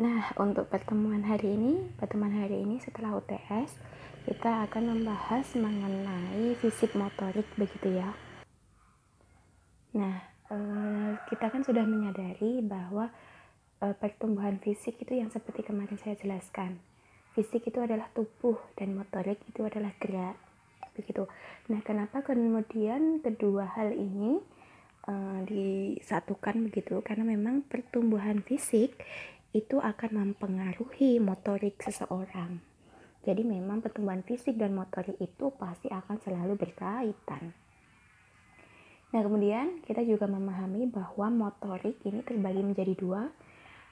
Nah, untuk pertemuan hari ini, pertemuan hari ini setelah UTS, kita akan membahas mengenai fisik motorik begitu ya. Nah, eh, kita kan sudah menyadari bahwa eh, pertumbuhan fisik itu yang seperti kemarin saya jelaskan. Fisik itu adalah tubuh dan motorik itu adalah gerak. Begitu. Nah, kenapa kemudian kedua hal ini uh, disatukan begitu? Karena memang pertumbuhan fisik itu akan mempengaruhi motorik seseorang. Jadi memang pertumbuhan fisik dan motorik itu pasti akan selalu berkaitan. Nah kemudian kita juga memahami bahwa motorik ini terbagi menjadi dua.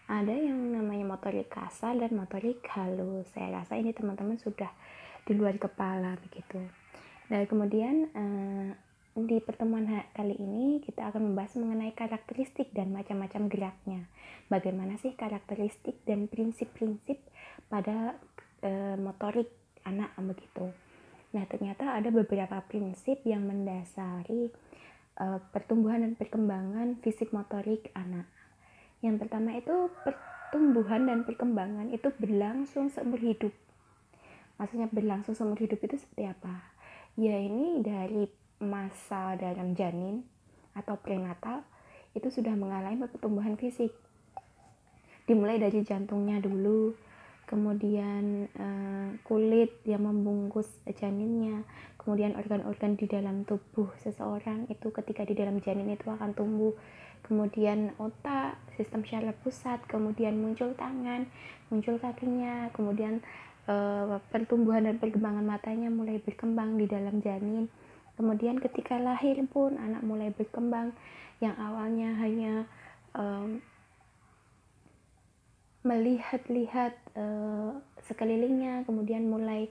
Ada yang namanya motorik kasar dan motorik halus. Saya rasa ini teman-teman sudah di luar kepala begitu. Nah kemudian eh, di pertemuan kali ini kita akan membahas mengenai karakteristik dan macam-macam geraknya. Bagaimana sih karakteristik dan prinsip-prinsip pada e, motorik anak begitu. Nah, ternyata ada beberapa prinsip yang mendasari e, pertumbuhan dan perkembangan fisik motorik anak. Yang pertama itu pertumbuhan dan perkembangan itu berlangsung seumur hidup. Maksudnya berlangsung seumur hidup itu seperti apa? Ya ini dari masa dalam janin atau prenatal itu sudah mengalami pertumbuhan fisik. Dimulai dari jantungnya dulu kemudian uh, kulit yang membungkus janinnya kemudian organ-organ di dalam tubuh seseorang itu ketika di dalam janin itu akan tumbuh. Kemudian otak sistem syaraf pusat kemudian muncul tangan muncul kakinya kemudian uh, pertumbuhan dan perkembangan matanya mulai berkembang di dalam janin Kemudian ketika lahir pun anak mulai berkembang yang awalnya hanya um, melihat-lihat uh, sekelilingnya, kemudian mulai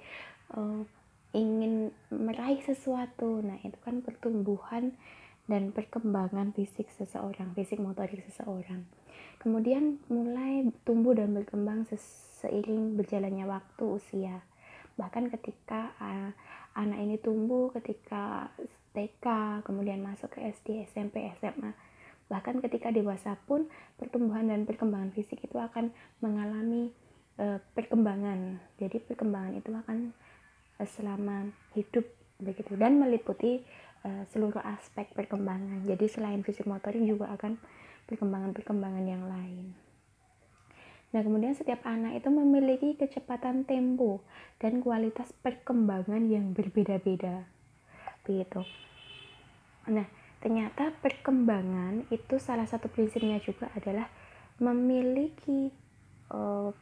uh, ingin meraih sesuatu. Nah, itu kan pertumbuhan dan perkembangan fisik seseorang, fisik motorik seseorang. Kemudian mulai tumbuh dan berkembang seiring berjalannya waktu usia. Bahkan ketika uh, anak ini tumbuh ketika TK, kemudian masuk ke SD, SMP, SMA. Bahkan ketika dewasa pun pertumbuhan dan perkembangan fisik itu akan mengalami e, perkembangan. Jadi perkembangan itu akan e, selama hidup begitu dan meliputi e, seluruh aspek perkembangan. Jadi selain fisik motorik juga akan perkembangan-perkembangan yang lain. Nah, kemudian setiap anak itu memiliki kecepatan tempo dan kualitas perkembangan yang berbeda-beda. Begitu. Nah, ternyata perkembangan itu salah satu prinsipnya juga adalah memiliki uh,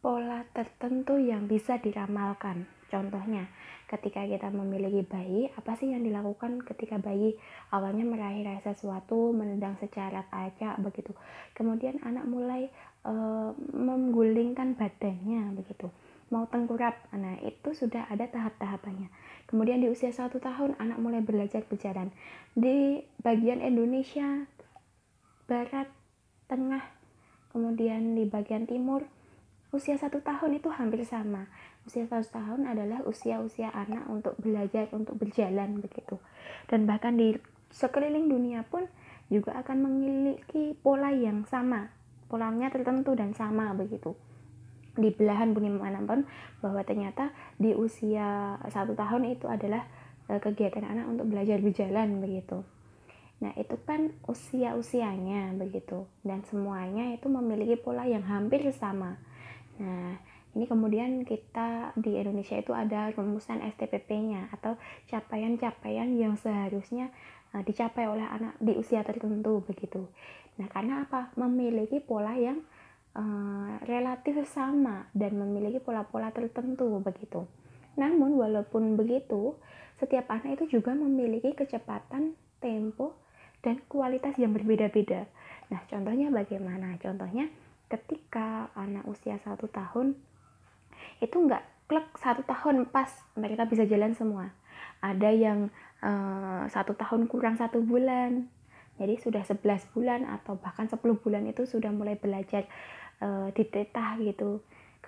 pola tertentu yang bisa diramalkan. Contohnya, ketika kita memiliki bayi, apa sih yang dilakukan ketika bayi awalnya meraih sesuatu, menendang secara tajak begitu. Kemudian anak mulai e, menggulingkan badannya begitu, mau tengkurap. Nah, itu sudah ada tahap-tahapannya. Kemudian di usia satu tahun anak mulai belajar berjalan. Di bagian Indonesia barat, tengah, kemudian di bagian timur usia satu tahun itu hampir sama usia satu tahun adalah usia-usia anak untuk belajar untuk berjalan begitu. Dan bahkan di sekeliling dunia pun juga akan memiliki pola yang sama polanya tertentu dan sama begitu. Di belahan bumi mana pun bahwa ternyata di usia satu tahun itu adalah e, kegiatan anak untuk belajar berjalan begitu. Nah, itu kan usia-usianya begitu. Dan semuanya itu memiliki pola yang hampir sama. Nah, ini kemudian kita di Indonesia itu ada rumusan STPP-nya atau capaian-capaian yang seharusnya uh, dicapai oleh anak di usia tertentu begitu. Nah, karena apa? Memiliki pola yang uh, relatif sama dan memiliki pola-pola tertentu begitu. Namun walaupun begitu, setiap anak itu juga memiliki kecepatan, tempo, dan kualitas yang berbeda-beda. Nah, contohnya bagaimana? Contohnya ketika anak usia satu tahun itu nggak klek satu tahun pas mereka bisa jalan semua. Ada yang uh, satu tahun kurang satu bulan. Jadi sudah 11 bulan atau bahkan 10 bulan itu sudah mulai belajar uh, di tetah gitu.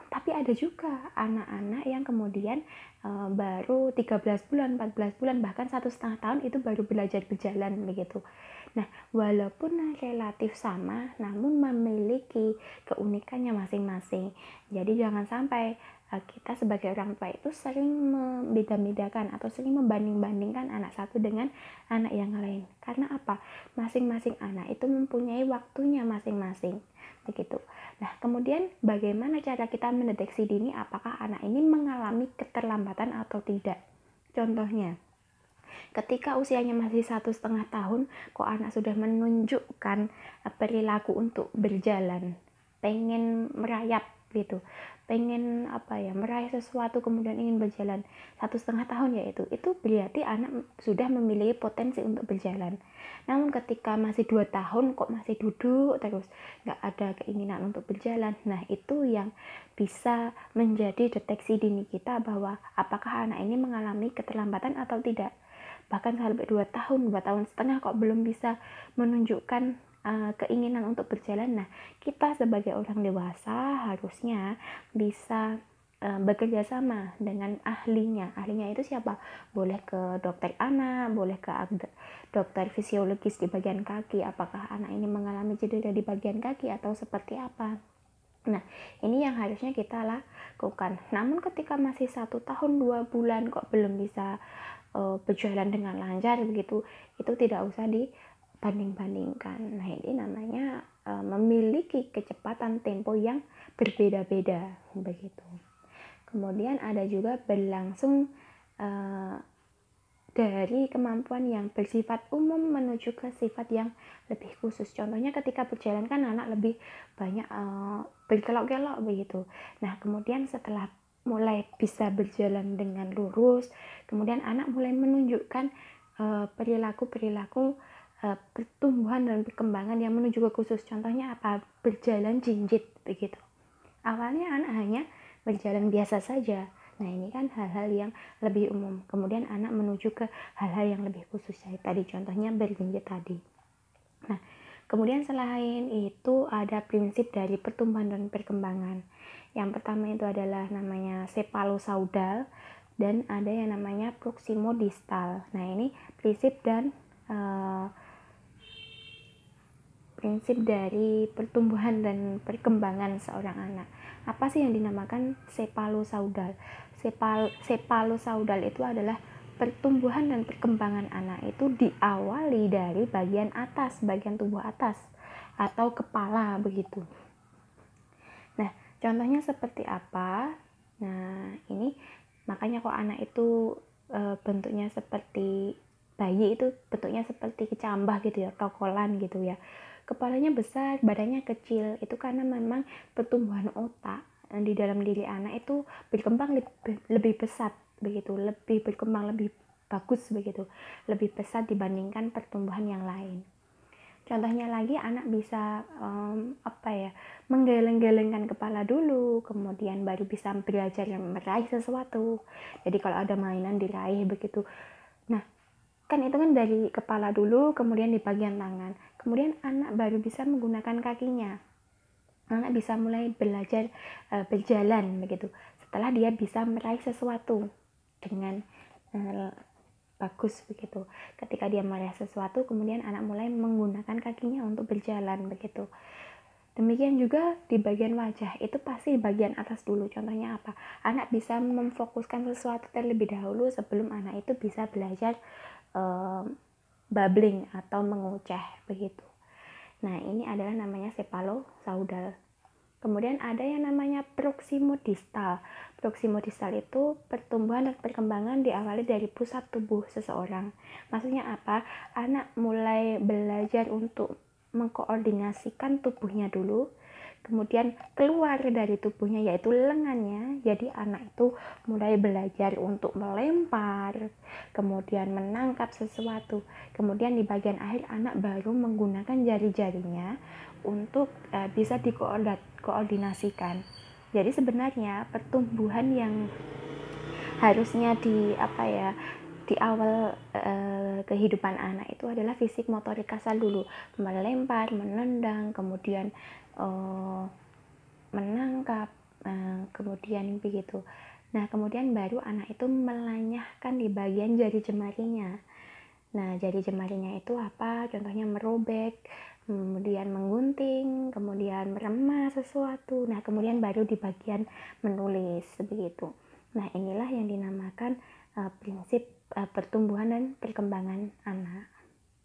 Tapi ada juga anak-anak yang kemudian uh, baru 13 bulan 14 bulan bahkan satu setengah tahun itu baru belajar berjalan begitu. Nah, walaupun relatif sama, namun memiliki keunikannya masing-masing. Jadi jangan sampai kita sebagai orang tua itu sering membeda-bedakan atau sering membanding-bandingkan anak satu dengan anak yang lain. Karena apa? Masing-masing anak itu mempunyai waktunya masing-masing. Begitu. Nah, kemudian bagaimana cara kita mendeteksi dini apakah anak ini mengalami keterlambatan atau tidak? Contohnya, ketika usianya masih satu setengah tahun kok anak sudah menunjukkan eh, perilaku untuk berjalan pengen merayap gitu pengen apa ya meraih sesuatu kemudian ingin berjalan satu setengah tahun ya itu itu berarti anak sudah memiliki potensi untuk berjalan. Namun ketika masih dua tahun kok masih duduk terus nggak ada keinginan untuk berjalan nah itu yang bisa menjadi deteksi dini kita bahwa apakah anak ini mengalami keterlambatan atau tidak. Bahkan sampai dua tahun dua tahun setengah kok belum bisa menunjukkan uh, keinginan untuk berjalan. Nah kita sebagai orang dewasa harusnya bisa uh, bekerja sama dengan ahlinya. Ahlinya itu siapa? Boleh ke dokter anak boleh ke dokter fisiologis di bagian kaki. Apakah anak ini mengalami cedera di bagian kaki atau seperti apa? Nah, ini yang harusnya kita lakukan. Namun ketika masih satu tahun dua bulan kok belum bisa uh, berjalan dengan lancar begitu itu tidak usah dibanding-bandingkan nah ini namanya uh, memiliki kecepatan tempo yang berbeda-beda begitu kemudian ada juga berlangsung uh, dari kemampuan yang bersifat umum menuju ke sifat yang lebih khusus. Contohnya ketika berjalan kan anak lebih banyak uh, berkelok-kelok begitu. Nah, kemudian setelah mulai bisa berjalan dengan lurus kemudian anak mulai menunjukkan eh, perilaku-perilaku uh, pertumbuhan dan perkembangan yang menuju ke khusus. Contohnya apa? Berjalan jinjit begitu. Awalnya anak hanya berjalan biasa saja. Nah ini kan hal-hal yang lebih umum. Kemudian anak menuju ke hal-hal yang lebih khusus. Tadi contohnya berjinjit tadi. Nah kemudian selain itu ada prinsip dari pertumbuhan dan perkembangan. Yang pertama itu adalah namanya cepalosaudal dan ada yang namanya proximodistal. Nah, ini prinsip dan uh, prinsip dari pertumbuhan dan perkembangan seorang anak. Apa sih yang dinamakan cepalosaudal? Cepal cepalosaudal itu adalah pertumbuhan dan perkembangan anak itu diawali dari bagian atas, bagian tubuh atas atau kepala begitu. Contohnya seperti apa? Nah, ini makanya kok anak itu e, bentuknya seperti bayi itu bentuknya seperti kecambah gitu ya, tokolan gitu ya. Kepalanya besar, badannya kecil. Itu karena memang pertumbuhan otak di dalam diri anak itu berkembang lebih, lebih pesat begitu, lebih berkembang lebih bagus begitu, lebih pesat dibandingkan pertumbuhan yang lain. Contohnya lagi anak bisa um, apa ya menggeleng-gelengkan kepala dulu, kemudian baru bisa belajar meraih sesuatu. Jadi kalau ada mainan diraih begitu. Nah, kan itu kan dari kepala dulu, kemudian di bagian tangan. Kemudian anak baru bisa menggunakan kakinya. Anak bisa mulai belajar uh, berjalan begitu. Setelah dia bisa meraih sesuatu dengan uh, bagus begitu. Ketika dia meraih sesuatu, kemudian anak mulai menggunakan kakinya untuk berjalan begitu. Demikian juga di bagian wajah, itu pasti bagian atas dulu. Contohnya apa? Anak bisa memfokuskan sesuatu terlebih dahulu sebelum anak itu bisa belajar um, babbling atau menguceh begitu. Nah, ini adalah namanya saudal. Kemudian ada yang namanya proximodistal. Proximodistal itu pertumbuhan dan perkembangan diawali dari pusat tubuh seseorang. Maksudnya apa? Anak mulai belajar untuk mengkoordinasikan tubuhnya dulu kemudian keluar dari tubuhnya yaitu lengannya. Jadi anak itu mulai belajar untuk melempar kemudian menangkap sesuatu. Kemudian di bagian akhir anak baru menggunakan jari-jarinya untuk uh, bisa dikoordinasikan jadi sebenarnya pertumbuhan yang harusnya di apa ya di awal uh, kehidupan anak itu adalah fisik motorik kasar dulu. Melempar menendang kemudian uh, menangkap uh, kemudian begitu nah kemudian baru anak itu melanyahkan di bagian jari jemarinya Nah, jadi jemarinya itu apa? Contohnya merobek, kemudian menggunting, kemudian meremas sesuatu. Nah, kemudian baru di bagian menulis begitu. Nah, inilah yang dinamakan uh, prinsip uh, pertumbuhan dan perkembangan anak.